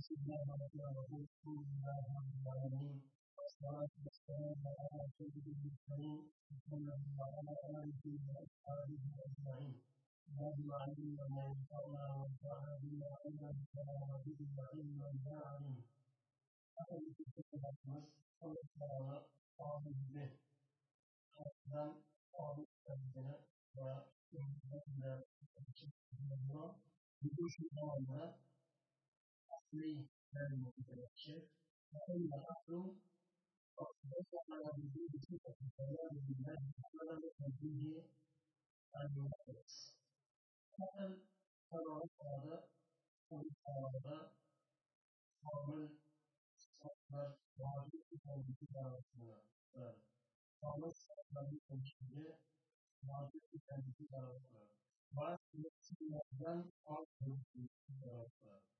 بسم الله الرحمن الرحيم. الحمد لله رب العالمين والصلاة والسلام على سيد المرسلين محمد وعلى آله وأصحابه أجمعين. اللهم علمنا ما ينفعنا وانفعنا بما علمنا وزدنا علما يا عليم أخذ في كتب النص صلى الله عليه به الله الله أصلي المتبشر وإن الأصل أصبح على وجود صفة الكلام three variable conjecture. Having the outcome of this one of the two controllers is the controller of the variables. Zaten paralarda, paralarda formül satlar vardır ki formülü arasında var. Formül satları ölçüde vardır ki kendisi tarafı var. Var ki sinirden alt ölçüde tarafı.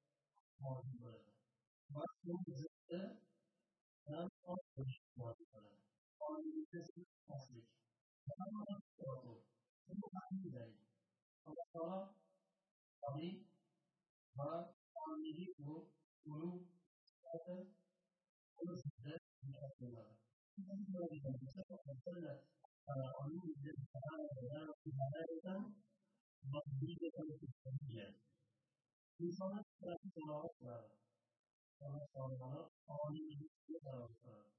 Bu hangi değil? Allah Teala Ali ve Amiri bu bunu zaten onu size. Bu böyle bir şey mesela onun bir tane veya insonlar fikrati tilovat qiladi ona solihona oliy tilovat qiladi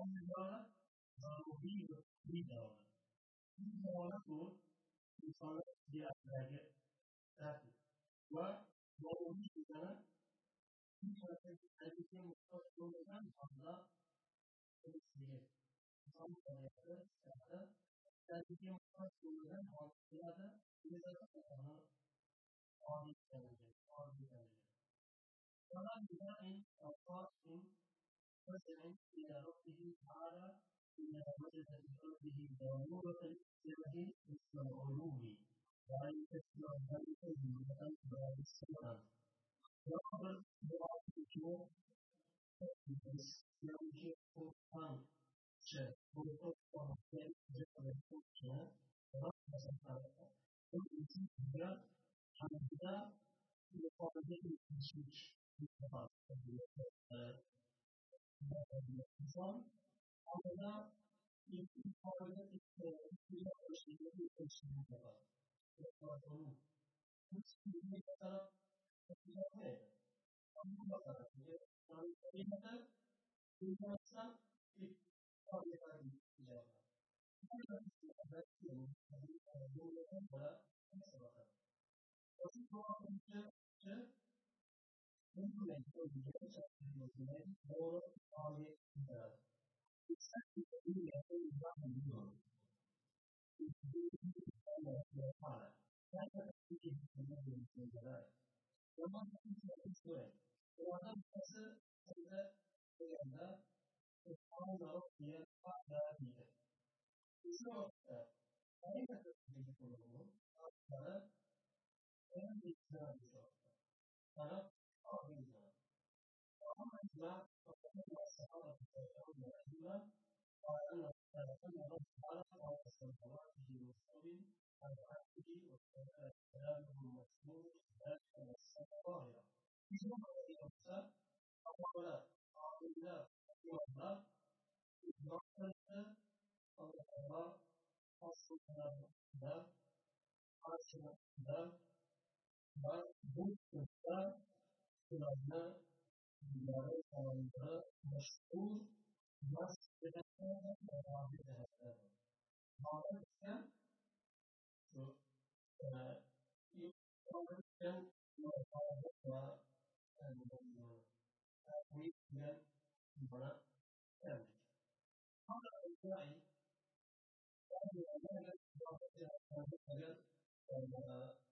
olijona zaruriy tilovat insona bu insonlar fikrati tartib va zaruriy degani muhtoj bo'lmagan holda inson tabiati sifatida muhtoj bo'lmagan holda or intelligent or intelligent. فلا بناء أو خاص مثلا إلى ربه تعالى إلا وجد في ربه ضرورة الاتجاه مثل العلوم وأن تسمع ذلك من أكبر السماء وأكبر دعاء الجوع تكبس يوجد فرقان شاء فرقان ذلك جسد الفرقان رحمة الله ويزيد Anında yukarıda bir kişilik insan anında yukarıda bir kişilik bir kişilik yapar. Onun kişiliğine kadar kişiliğe anlı bakarak tanrıya kadar insansa bir kavramlar yapar. Bu yüzden belki de bu yüzden bana nasıl bakar? そういうところにする、する。全部で一人で業者っていうのですね、ボールを上げてたら、実際にいいやつにバンにの、自分に対しては、大体の意見を持っているんじゃない。我们自己的思维，我们不是这个这样的，是帮助别人发的你的，就是呃，还有一个就是什么，呃，and example. Sana abiza. Abiza فقدنا سبحانه وتعالى رحمة وأن أن الله تعالى على سماواته مصور على عبده وسلامه مسموع ذلك والسماء ظاهرة. إذا هذه الأمثال أولا أعطينا الله إدراكا الله أصلنا الله عاشنا الله من بود گفتن سلازه دیگره سلازه مشغول مست گرفتن و راضی هستن حالا کن این حالا کن مراقبت و تقویب کن بنا کن حالا ازایی بعد از ذلك، بعد از ذلك،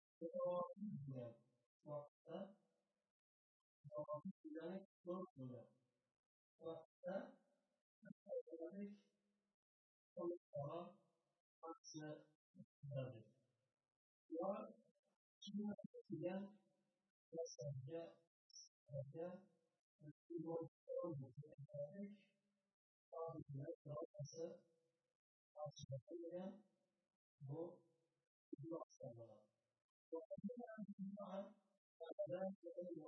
devorni vaqtda demak ko'p bo'ladi vaqtda yo degan narsaga bu bo'ladi قد تكون هي مستقبل الناس هذه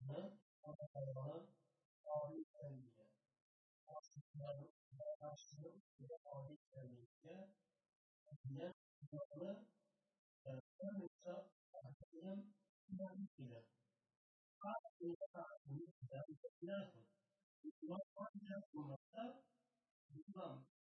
وقص على قلبه هذه هي الموجودات الإنسان كانت شيئا من dan sebenarnya kita berbeda. Tentang seorang seorang Kalau kita ada di masyarakat ini, kita menjadi orang yang kemudian hak yang itu akan bisa wajah. Ini semua zaman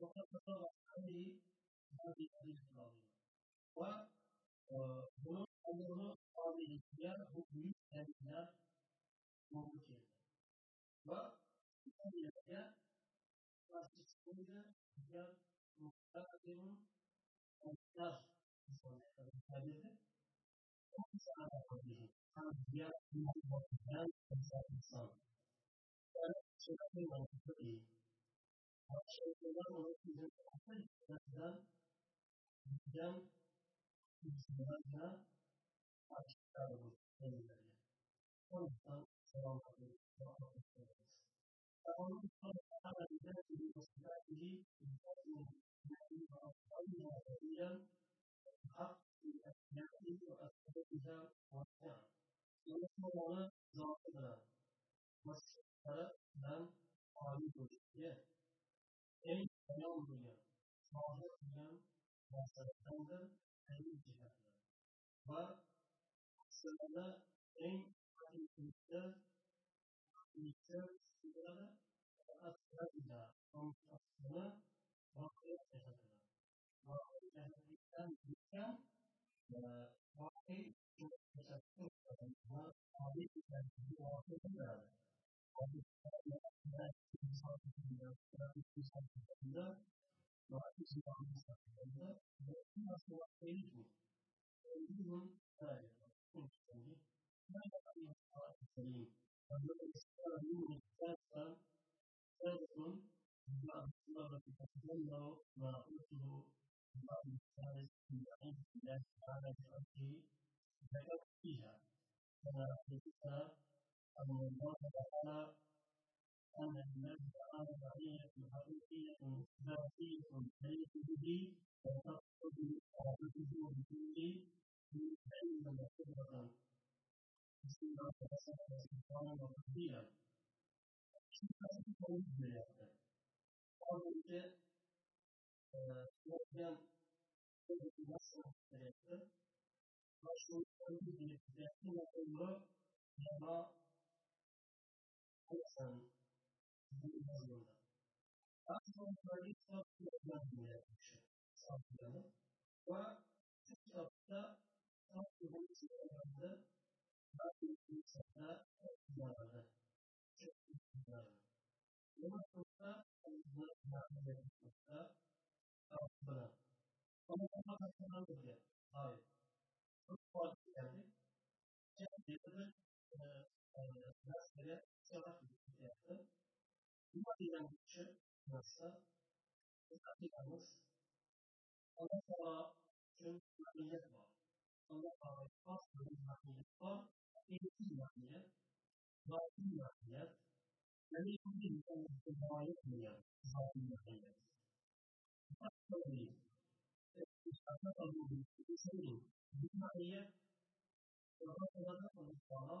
وقد تطرق هذه هذه الأدلة العظيمة. وهناك آه، أنه هذه الأشياء هو مثل الناس موجودين. وهذه الأشياء تستخدم أشياء مختلفة الناس مختلفة وليس على قدره أشياء مختلفة الإنسان الإنسان. bilan oliy bo'lishiga eng ayon bo'lgan sodir bo'lgan narsalardandir ilm jihatidan va aslida eng haqiqiyda Thank you. ذكرت فيها فذكر أن الله تعالى أنا النفس أنا ضعية حقيقية ذاتية ليس بدي وتقصد عبده بدي من علم وقدرة بسم الله وكثيرا Thank you. bulunmuyordu. Daha sonra böyle kitapçı yazmaya yapmışım. Saplayalım. Ve şu kitapta Saplayalım yazdı. Bazı insanlara yazdı. Çok yazdı. Bunun sonunda onları yardım etmekte Saplayalım. Ama ona bakmadan önce, hayır. Çok fazla geldik. Kendimizi rastgele çalak yaptı. Cuma bilang teacher, master, tapi harus Allah kalau jumlah jadwal, Allah kalau kos jumlah jadwal, ini jumlahnya, baik jumlahnya, dan ini mungkin bukan semuanya dunia, baik jumlahnya. Empat kali, karena kalau begitu sering, jumlahnya, kalau kalau kalau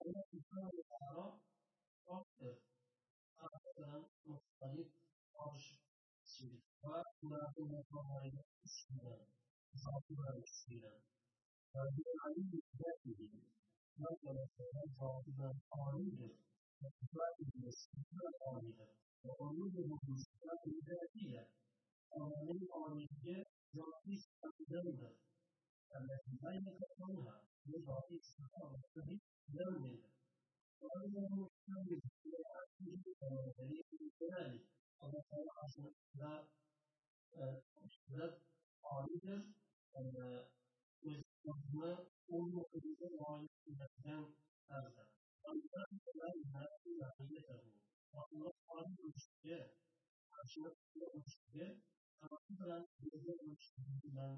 والتي كان الأعراب أكثر مثلا مختلف عرش وما هو قواعد الإسلام ظاهرة الإسلام وهي علم ذاته مثلا ظاهرة قانون وإثبات الاستقلال قانون وعلومه بالصفات الذاتية ومن قوانين ذاتي استقدامها التي لا يتكونها Meinen Vertrauen wird auf diesen Raum verlegt, lernen. Warum kann ich die Aktivität der Leben lernen? Aber vor allem da da Alidir o'zini o'rnatishga loyiq qiladigan tarzda alloh olim bo'lishga qarshi o'tishga bilan bilan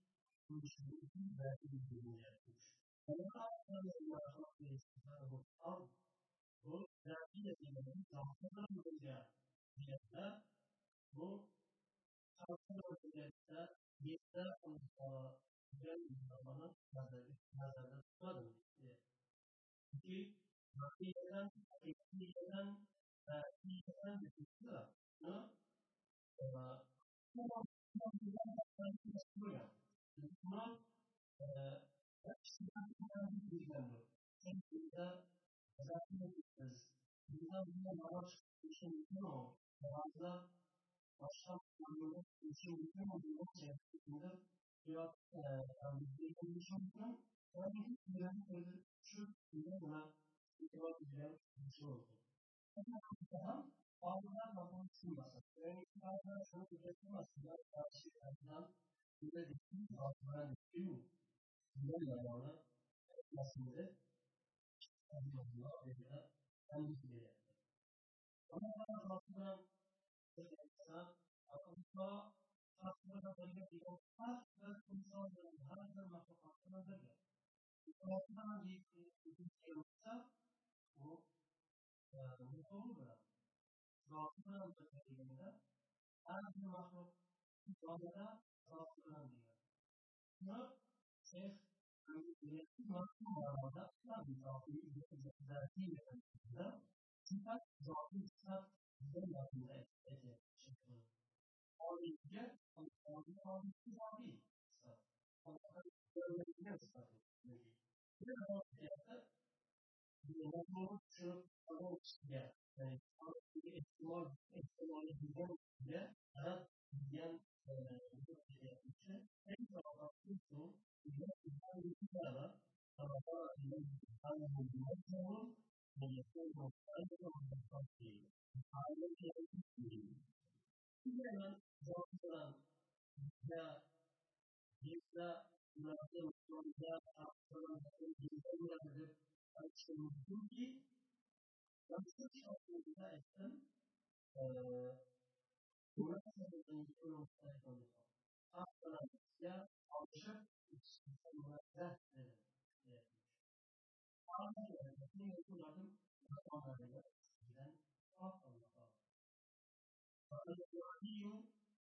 ليس بمفهوم وهو السميع البصير. فكرة أراد الحكم الذاتية ذاتية شخصية ذاتية بجانب الشخص على الموصول بهذا. توحيد حقيقة معيته تبارك وتعالى وتصور خاصة حقيقة بالتنسيق للتأكيد من شروط ذات الدنيا وما أفضل ما خلق سبحانه الأرض هو Müslüman e, kişiden bir bilgilendi. Şey Çünkü de özellikle biz bizden bir araç için mümkün o. Bazı başka anlamda için mümkün olduğu çevresinde biraz e, yani bizim için mümkün. Bir şey yönetmeli şu yönetmeli itibar edilen bir şey oldu. Daha bazılar bakımı çıkmasın. Yani bazılar şunu üretilmesinler. Karşı yandan bize dikkat bazılara düşüyor. Bunun zamanı etmesinde Allah veya kendisi de yaptı. Ama bazı bazılar mesela akılda aklına böyle bir her bir insanların her bir mahlukatına böyle. Mahlukatına bir şey yoksa bu mutlu olur da. Rabb'ın bir mahluk Allah'a sağlanan diyor. Buna şeyh Öğretmenin maddi manada sadece zatıyı düzeltiyle ölçüsünde sıfat zatı sıfat bize yardımda etkileyici çıkıyor. Ağırlıkça Allah'ın ağırlıkçı zatı sıfat. Allah'ın görmeliyle sıfat etkileyici. Bir zaman hayatta Yolculuğu şu adam diye, yani adam diye ihtimal, ihtimalı güzel diye, hayat yang en sağlıklı su ilerleyicilerle taraflar arasında bulunmak zorun bulunması noktayla olmak değil. Aile gerekli değil. Şimdi hemen zorluğa ya bizde bırakın sonunda arttırılmasın bizden bırakıp açılmasın ki nasıl şartlarında etsin uğraşmadan mümkün olmaya çalışır. Hatta ya alışıp insanlara verir. Ama ne yapılardım? Zamanlarıyla sizden af Allah'a. Fâdâ-i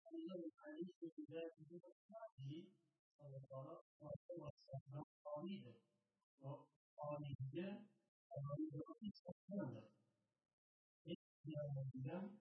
Allah'ın aleyhi billahi ve Allah'a farklı vasıflarına tabidir. O tabidir, Allah'ın zatı satmandır. Hiç yanından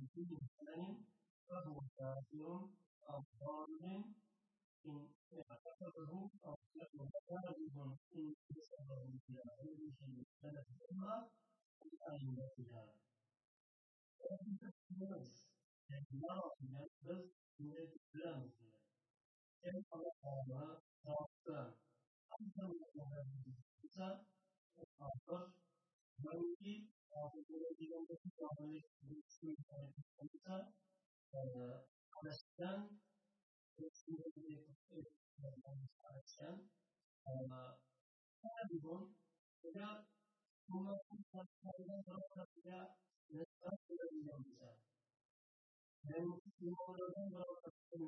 بكل إنسان فهو كافر أو ظالم إن اعتقده أو كان كاذب إن نسبه إلى غيره من سلف الأمة وأئمتها لكن الناس يعني نرى الناس بس من الإسلام. كيف نرى تعبان أفضل من هذه الخمسة الخاصة ملكي uh, we will be able to publish this on the computer and uh, understand this understand and everyone without too much understanding of the then you will remember the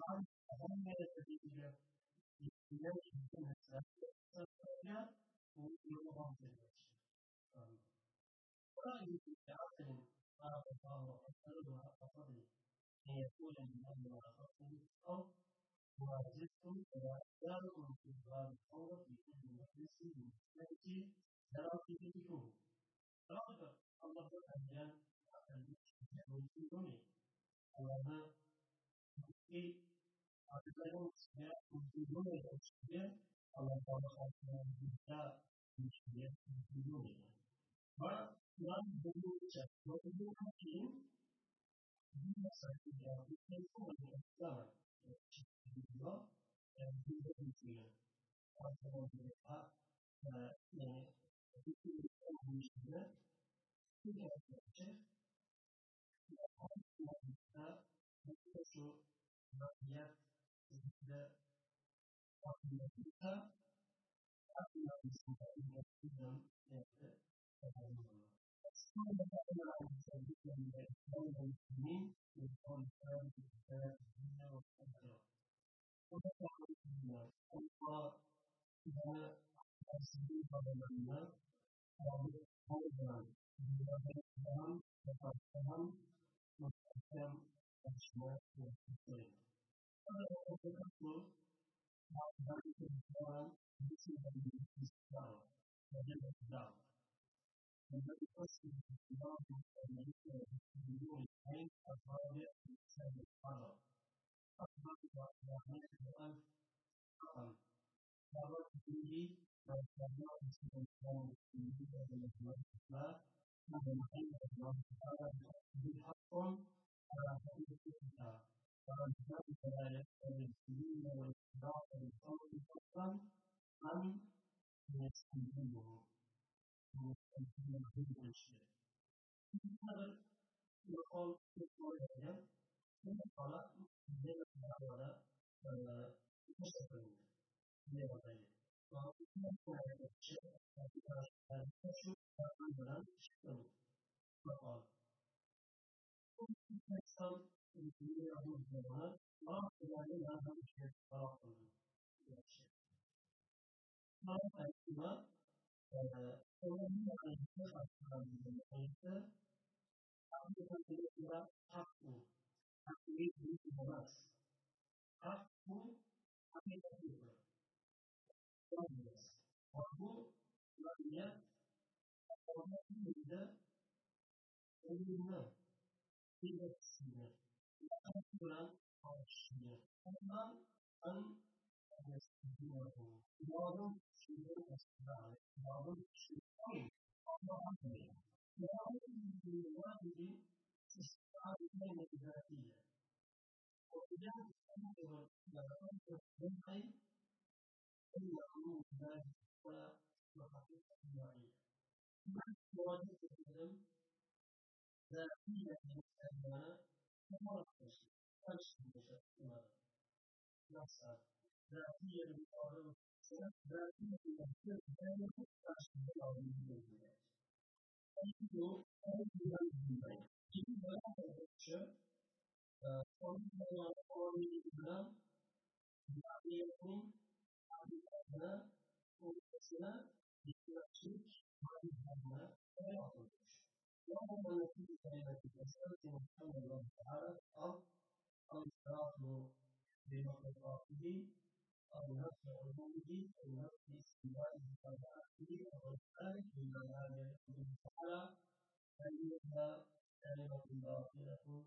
Allah'ın adamları da değil. يمشي في السنة ويوضع في الوجه. رأيي في تعاقل قال الله أسأل على فضلي أن يكون الإمام على فضلي أو واجبتم فلا أزالكم في باب القول في كل مجلس ومجلس تراقي بكم. رغب الله تعالى أن يكون في الدنيا. أما في Hakikaten ya kurtulduğuna ilişkiye Allah'tan kalkmaya bizde ilişkiye kurtulduğuna. Ve Kur'an bulunca kurtulduğuna şeyin bir mesajı yaptığı kurtulduğuna da çıkıyor. Yani bir de bitiyor. Kurtulduğuna da yani bütün bir ilişkiye bir gerçekçi Allah'ın kurtulduğuna şu nakiyat şekilde farkındaysa Thank you. And the question is the development of nature and the new ways of progress and the follow. Kalau tinggi rasanya untuk tinggi dari luar kita, mengenai dalam kita dihakon arah kita. sondern ich habe gerade eine Liebe genau eine Folge verstanden an das Individuum, wo es ein Individuum entsteht. Ich temsilleri alınmalı. أكثر الشيء أيضا أن يستجيبه بعض الشيء الأسرع بعض الشيء طبعا لابد من الواجب استشعار الكلمة الذاتية وقيام الأمر والأمر بالخير إن أمور الله وحقيقة معية مع مواجهة العلم ذاتية للإنسان Moral question, questionable level. That's that. There are three enemies are those. So that's there are three enemies are still very questionable are in the world. And so, all the other people, in the last lecture, from the وهم التي كلمة الأسرة سبحان الله تعالى أو أو إشراك بمخلوقاته أو نفي علومه أو نفي استواءه وبعثه أو ذلك مما لا يقدر تعالى فإنها كلمة باطلة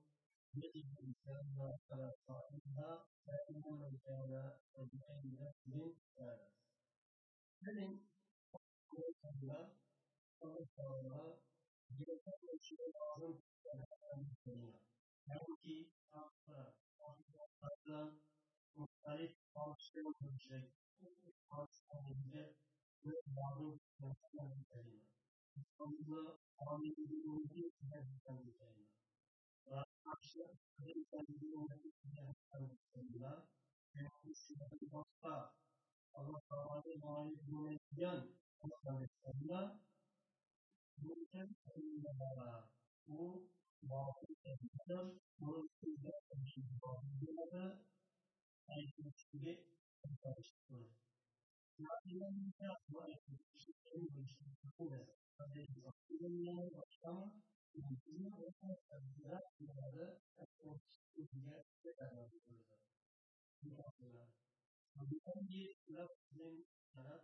يجب الإنسان على صاحبها فإن من كان بأي نفس كانت. فمن قول الله 有些会学到 Halbuki hafta, hafta muhtelif alışır olacak. Hastanede ve mağlup olsun üzerine. İstanbul'da amirli olduğu hizmetten üzerine. Karşı hizmetten olduğu hizmetten üzerine. Çünkü sizden başka Allah Allah'ın mağlup olacağın hizmetten üzerine. mümkün olmalara bu bağlı edilir. Bu size bağlıları erkekçiliği karıştırır. Yakilerin bu erkekçiliğin görüşmesi de kaderi yakilerin başlama mümkün olmayan kaderiler bunları erkekçiliğe beraber görür. Bu kadar. Tabii ki biraz bizim taraf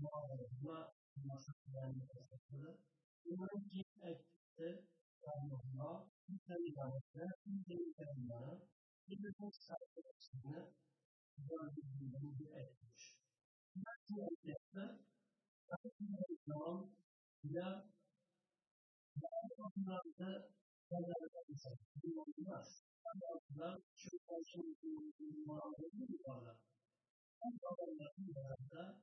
muhafaza nasiplerini kazandı. Bunların ki etkisi kaynakla, bir teyzelerine, bir teyzelerine, bir bütün sayfasını gördüğünü etmiş. Belki etkisi, belki zaman ya Yardımlarda kazanan insan bulunmaz. Yardımlar çok olsun bulunmalı bir yuvarlar. Bu kalanların yanında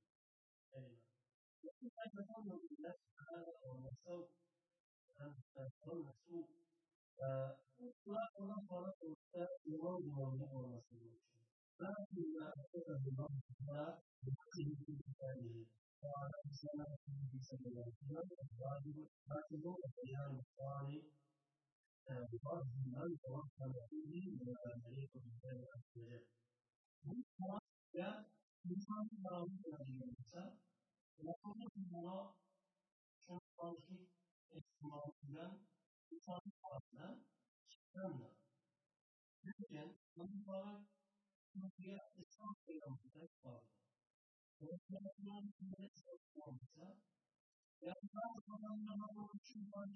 أيوة. أنا بحاول الناس هذا والصوت هذا مسوق فلا أنظر لكم يرون والله ورسوله لكن ما أعتقد الله تعالى بحقه في كتابه وعلى رسالة النبي صلى الله عليه وسلم الواجب فاتبوا القيام الصالح بفرض من توكل فيه من الطريق بالله عز وجل. insanın bağlı gördüğü insan, yapılmış buna çoğaltık ihtimalinden insanın bağlı çıkanla. Çünkü bunlara Türkiye İslam Peygamber'e bağlı. Peygamber'in içinde çalışmamıza, yani bazı zamanlar için bana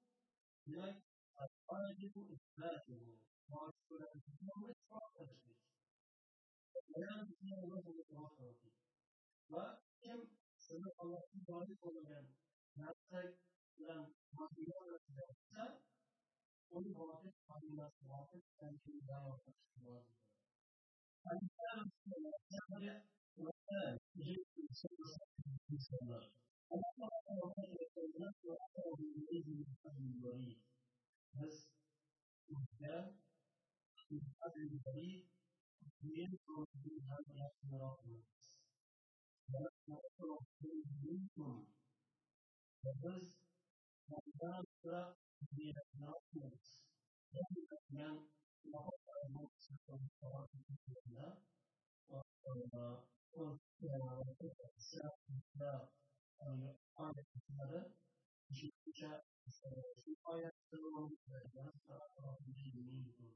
Yet, a valuable is valuable, not for a human property. Eğer bizim ona bunu muhakkak Lakin sırrı Allah'ın varlık olarak yaklaşılan maddi olarak yapsa, onu muhakkak tanımaz, muhakkak kendisinden ortak tutmaz. Hani her sırrı, her sırrı, her sırrı, her sırrı, her sırrı, Kenapa orang orang yang kenal orang orang ini mengetahui baik? Ada kita dari baik kemudian orang orang yang merokok. Dalam orang orang yang beruntung, terus ada orang yang. Yang yang melakukan melakukan orang orang orang orang orang orang kısımları düşünce şu ayette olmadığı yanıtla Rabbimiz bulundu.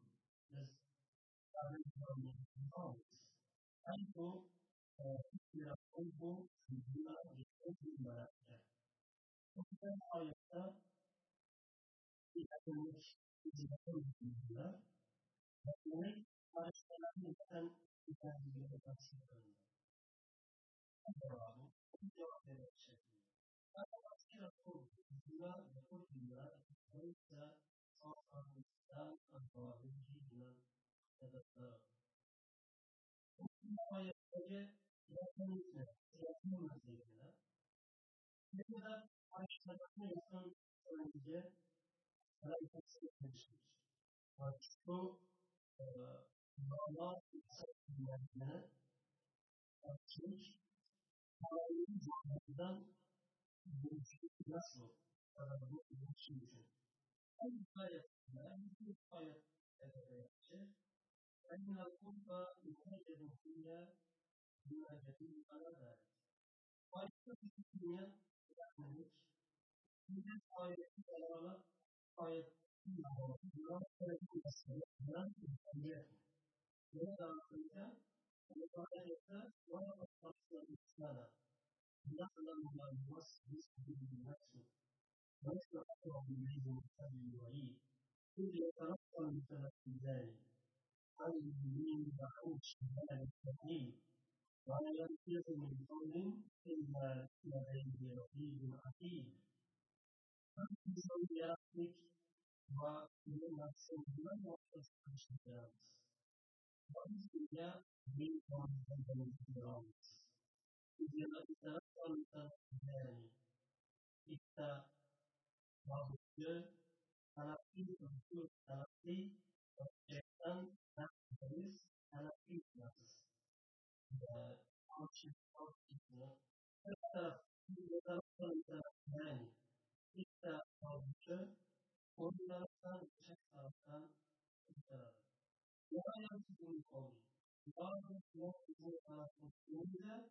Biz sadece sorumluluğumuz. Hem bu fikir bu fıdra yetkin beraber. Bu ayette ilerlemiş hizmetin hizmetinde Rabbimiz karıştıran neden ilerleyene karşı döndü. Bu cevabı cevap vermek şeklinde. Fakat aksi rapor dünya rapor dünya dolayısıyla sağ tarafından anlamadaki inan sebepler. Bu dünyaya önce yakın ise yakın meseleler. Ne kadar karşılarına yakın önce hareketsi etmiştir. Şu e, normal insan dünyasına açılmış olayların zamanından nasıl buluşuyorsun? Hem sayesinde hem de sayesinde أن القرب يهاجر فيها بمهاجرين على ذلك. ويكتب في الدنيا يعملك من الآية الأولى آية ولا أعطيك ولا أعطيك ولا الإنسان يعلم ما يوسوس به نفسه ويتوقع إليه من الوعيد إذ يترقب بسبب ذلك عن اليمين وعن الشمال الجحيم ولا يلفظ من قول إلا لديه رقيب عتيد فانفسوا برحمك ومما سلم وتسعى الشمس وأنزل منكم هذا الكرام إذا تتلقى الثاني إذا بعض تلقي تنفيذ تلقي والشيطان تحدث تلقي نفس يتلقى الثاني إذا بعض onlardan çekarsan kurtarır. Ya yapsın konu. Bazı yolcu tarafında insanların istilasını cevabı veya dünyada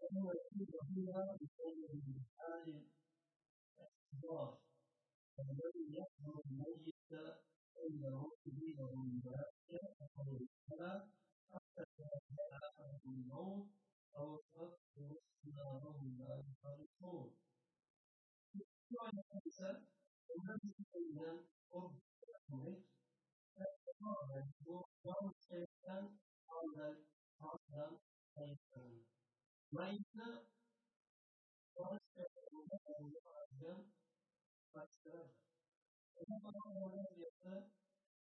فهو يصيب فيها بقوله بلسان الاحتضار الذي يحضر الميت عند موته وهم ذلك فهو حتى يتبع احدهم الموت أو تقتل وهم لا يفرقون النوع الخامسة الذي قرب الميت احتضار يحضر وهم شيئا قبل عقلا mereka Польская Азия Польская Ini kalau orang orang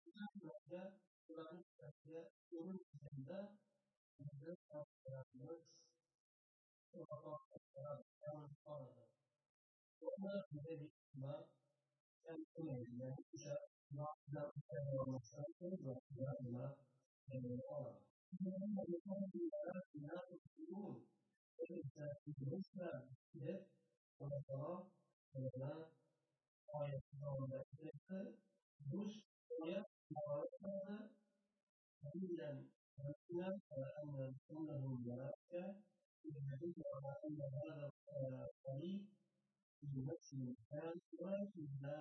kita belajar selalu orang orang janda dan terus orang orang orang karena orang orang dan kemudian kita orang orang kedua adalah dengan orang. Ini adalah pengurusan dengan guru Elbette bilmezler ki ona sana söylenen ayeti zamanlar sürekli bu ayet muharet kaldı. Bizden Rabbina ve ennen ennehum meleke yüzdeyiz ve ala enne hâzâ kalî fi nefsi mekân ve yüzde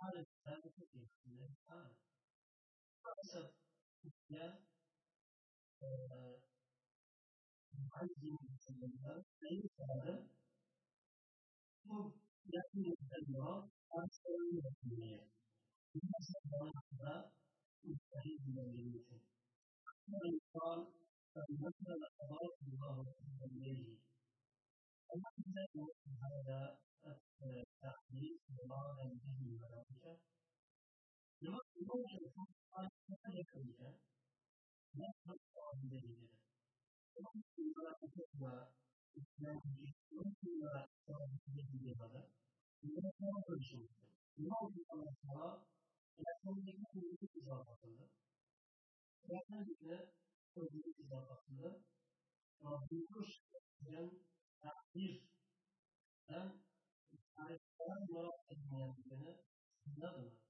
الحالة الثالثة في حملة الحالة حسب الإسلام معزم الإسلام ليس هذا لكن المراد أكثر من الدنيا بحسب ما مستحيل من الملوك قال فمثل أضاف الله إليه ومثل هذا التعليم بمعنى به Ne, ne olacaksın? Aslında yakalayacak. Ne yapmak halinde gelir. Onun kuyulara atıkla, İslam'ı, onun kuyulara sahibinde gelir bana. Bunlar sana konuşulmuştu. Ne oldu sana sana? Telefonundaki kuyruğu kucağa basıldı. Özellikle kuyruğu kucağa basıldı. Rabbimkuş eden takdir ben tariften olarak edinleyen beni sizin adına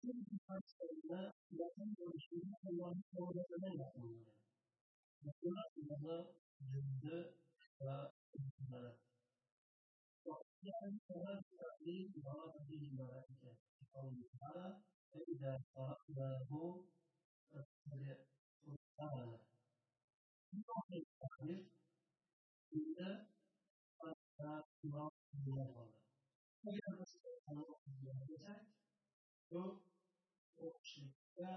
Şimdi karşılarında zaten konuştuğunda Allah'ın sana sahibi bana tabihi meleke. Allah'a ve sana o'qishlikka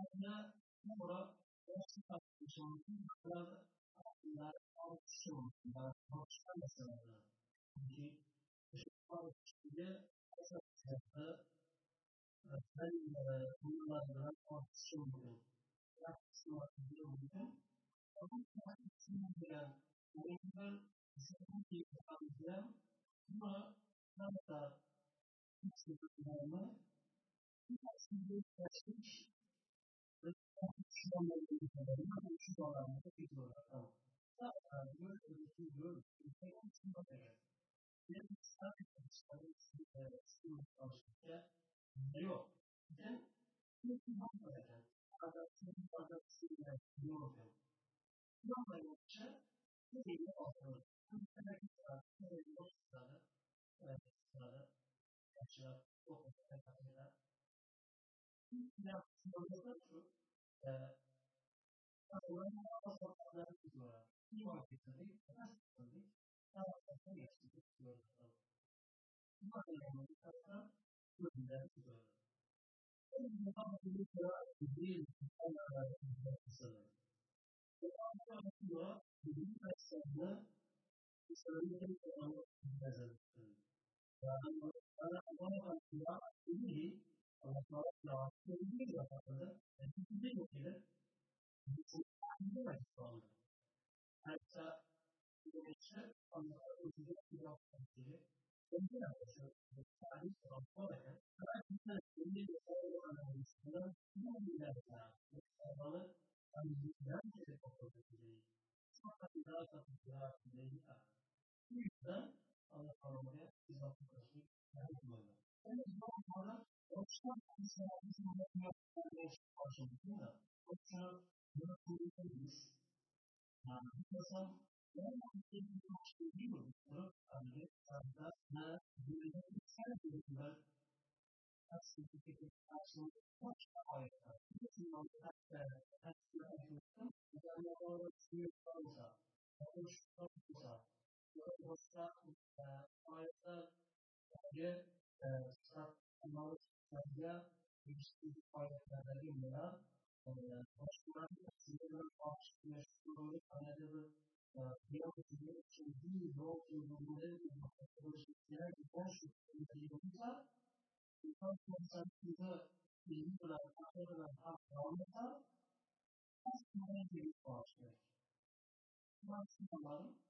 sebabnya juga ibarat. Kemudian cara yaptı. Ben bunlarla tartışım oldum. Tartışma oldum. Ama tartışım gelen oyunda düşündüğüm bir tanıdığım buna tam da hiç yapılmamı bir aslında yaşamış ve tartışmaları yapıyorum. Ama şu zamanlarda bir zorla kaldım. Zaten böyle bir şey görüyorum. Bir şey yapmak gerek. Bizim sadece dışarı sınıflaştıkça yok. Sen sürekli bakmayacaksın. Adasının adasıyla yok. Bakmayacaksın. Bu neyi alıyorsun? Bu sebebi sırada, bu neyi yok sırada, sırada, yaşlar, o kadar kadar. Yaptığımızda şu, Allah'ın bazı hataları var. Bir vakit tabii, nasıl tabii, Hatta Now, so the first Hatta Güneş'e Allah'a özgür bir yapmak gibi Önce hadis sonra Kardeşler belli bir olmalarından bilmiyorlar. Onları anlayacağım gibi okuyabiliriz. Sonra bir daha. Bu yüzden Allah Allah'a biz okuyabiliriz. Yani yani bu konuda okşan insanların sanatını başladığında okşan bunu kullanıyoruz. Yani mesela ben bir O boşta harika bir satmalı sadece bir harika değil mi? Başkaları aslında başlıyor. Böyle anladığı Biology için bir yol yolunda projesinden boş yolunda insan konsantrede bilgi olarak aktarılan aktarımda aslında bir başlıyor. Maksimilerin bu bugün sıralar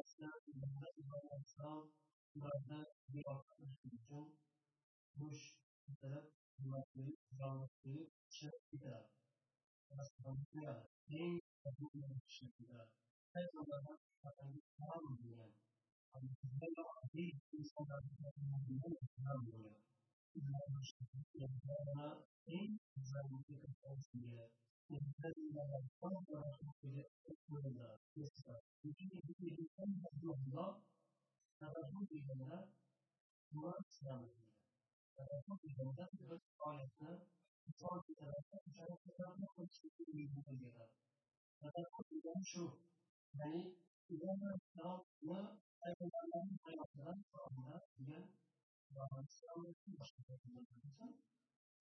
اصلا مدت امام اسلام مدت ریاست چون گوش طرف مدت جامعه شکلی دارد مسئولیت این قبول شکلی دارد هر دو مذهب فرهنگ اسلام می‌گویند. اما عدید انسان از مدیون اسلام می‌گویند. این ضرورت این ضرورت اساس می‌گیرد الذين صبر يدخلون يسرا بدينه أن الله فرجلهن وأسلمهن فرجلهن فقالتنا صادقنا فأشركنا نقل شكري مبينا فرجلهن شو يعني إذا ما افترضنا أن لم يقدر فأنا هي وأسلمت مشكلة من الإنسان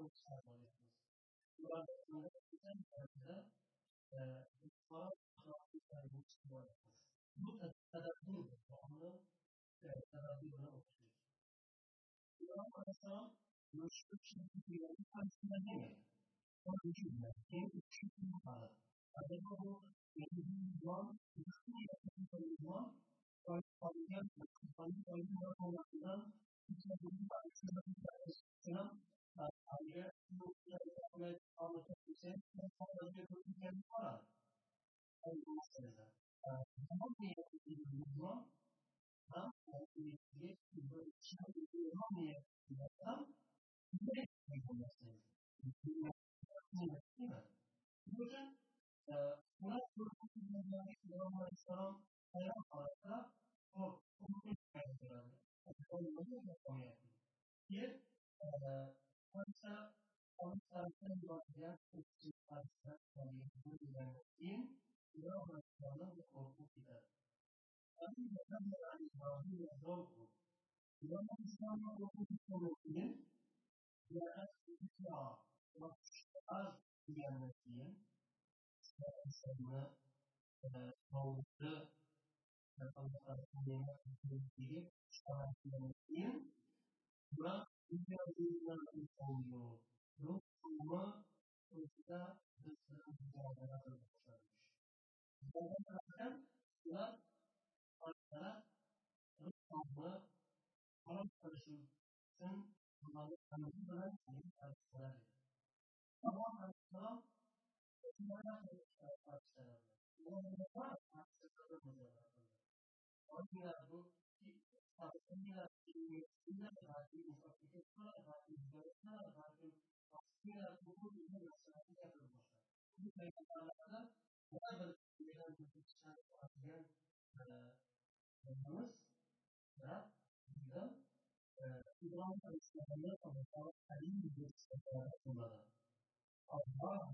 burada konuşmalar oluyoruz. Burada anlatımda burada konuşmalar anlatımda oluyoruz. Bu tadabur onu tadabur okuyoruz. Kur'an Aleyhisselam meşhur şekilde karşısında değil. O Ayrıca bu kıyafetlerle Allah'ın kendisinin sonrasında kurduğu kendi para. Ayrıca zaman diye bir durumda ha diye bir durumda diye bir durumda ne yapıyorsunuz? Değil mi? Bu yüzden buna kurduğu dünyadaki Peygamber Aleyhisselam selam arasında o umut kaynakları. Onları yapamıyor. Bir unser, unser Sender Herzog zu Pastor von den Julianin, Jörg Salongo Kopita. Kami datang dari Bahu Salongo. Jörg Salongo Kopita, dia asal Pastor Julianin, sama Bahu Salongo Kopita, sama Julianin, ma ina insano ma kita sedang bicara tentang kita katakan la pada rumah kalau tersebut kembali kami dengan kami bersaudara. Kamu harus tahu bagaimana kita bersaudara. Mengapa kita bersaudara? Orang yang hakim, aslında bu yine meselesi yapılmışlar. Bu meydanlarda bazı meydan tutuşlar atiyen yapmamız da bizden İbrahim Aleyhisselam'ın Allah'a alim bir sıfatı kullanır. Allah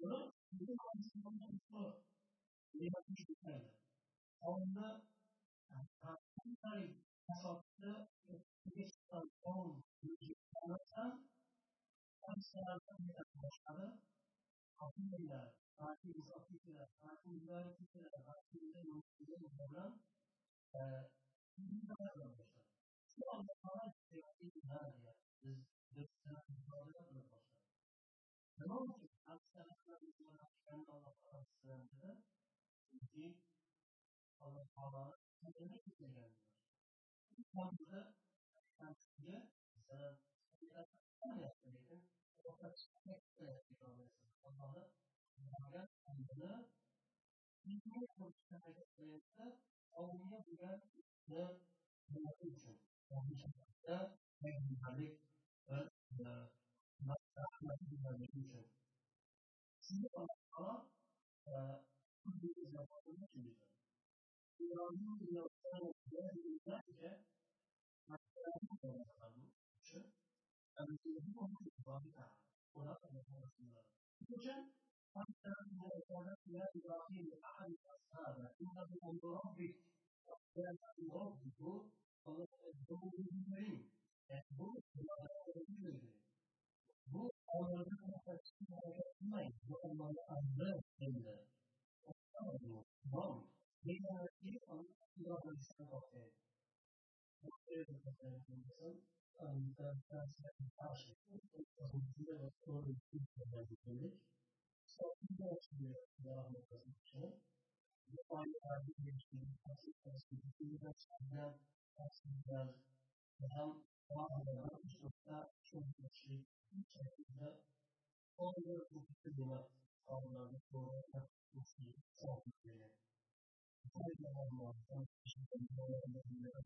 Buna bizim anlaşılmamız bu. Bunu yapmış bir tane. qonni qanday asosda qon qilmasdan boshqalar hokimlar balki insofliklar balki mujohidlar balki bilan shu alloh taolo biz nima uchun alloh taolo chunki alloh taoloni qadrini keltirganlar hozirda nafsiga zarar qilmayapti lekin allohni qilmagan aybini bilmay qilishga harakat qilyapti oldinga bo'lgan uchun payg'ambarlik uchun shuni alloh taolo İran'ın yıllarına geldiğinde Hakkı'nın yıllarına şu Anadolu'nun onun ibadet ona anlatmasınlar. Hocam Hakkı'nın yıllarına ya İbrahim ahad ashabe innehu min rabbik Hakkı'nın min rabbiku Allah'a ezbehu bin merin yani bu Allah'a ezbehu bu Allah'ın arkasında yapmayın. Bu Allah'a ezbehu bin merin. Bu Allah'a ezbehu bin merin. They are different from the same of it. What is the definition? And the translation passion is the idea of story in the language. So, in the development of the show, the point are the issues as it has been delivered and that as it has become one of the most of that show industry, which I think that all the books to develop, all the books to develop, Hay una relación entre el modelo y la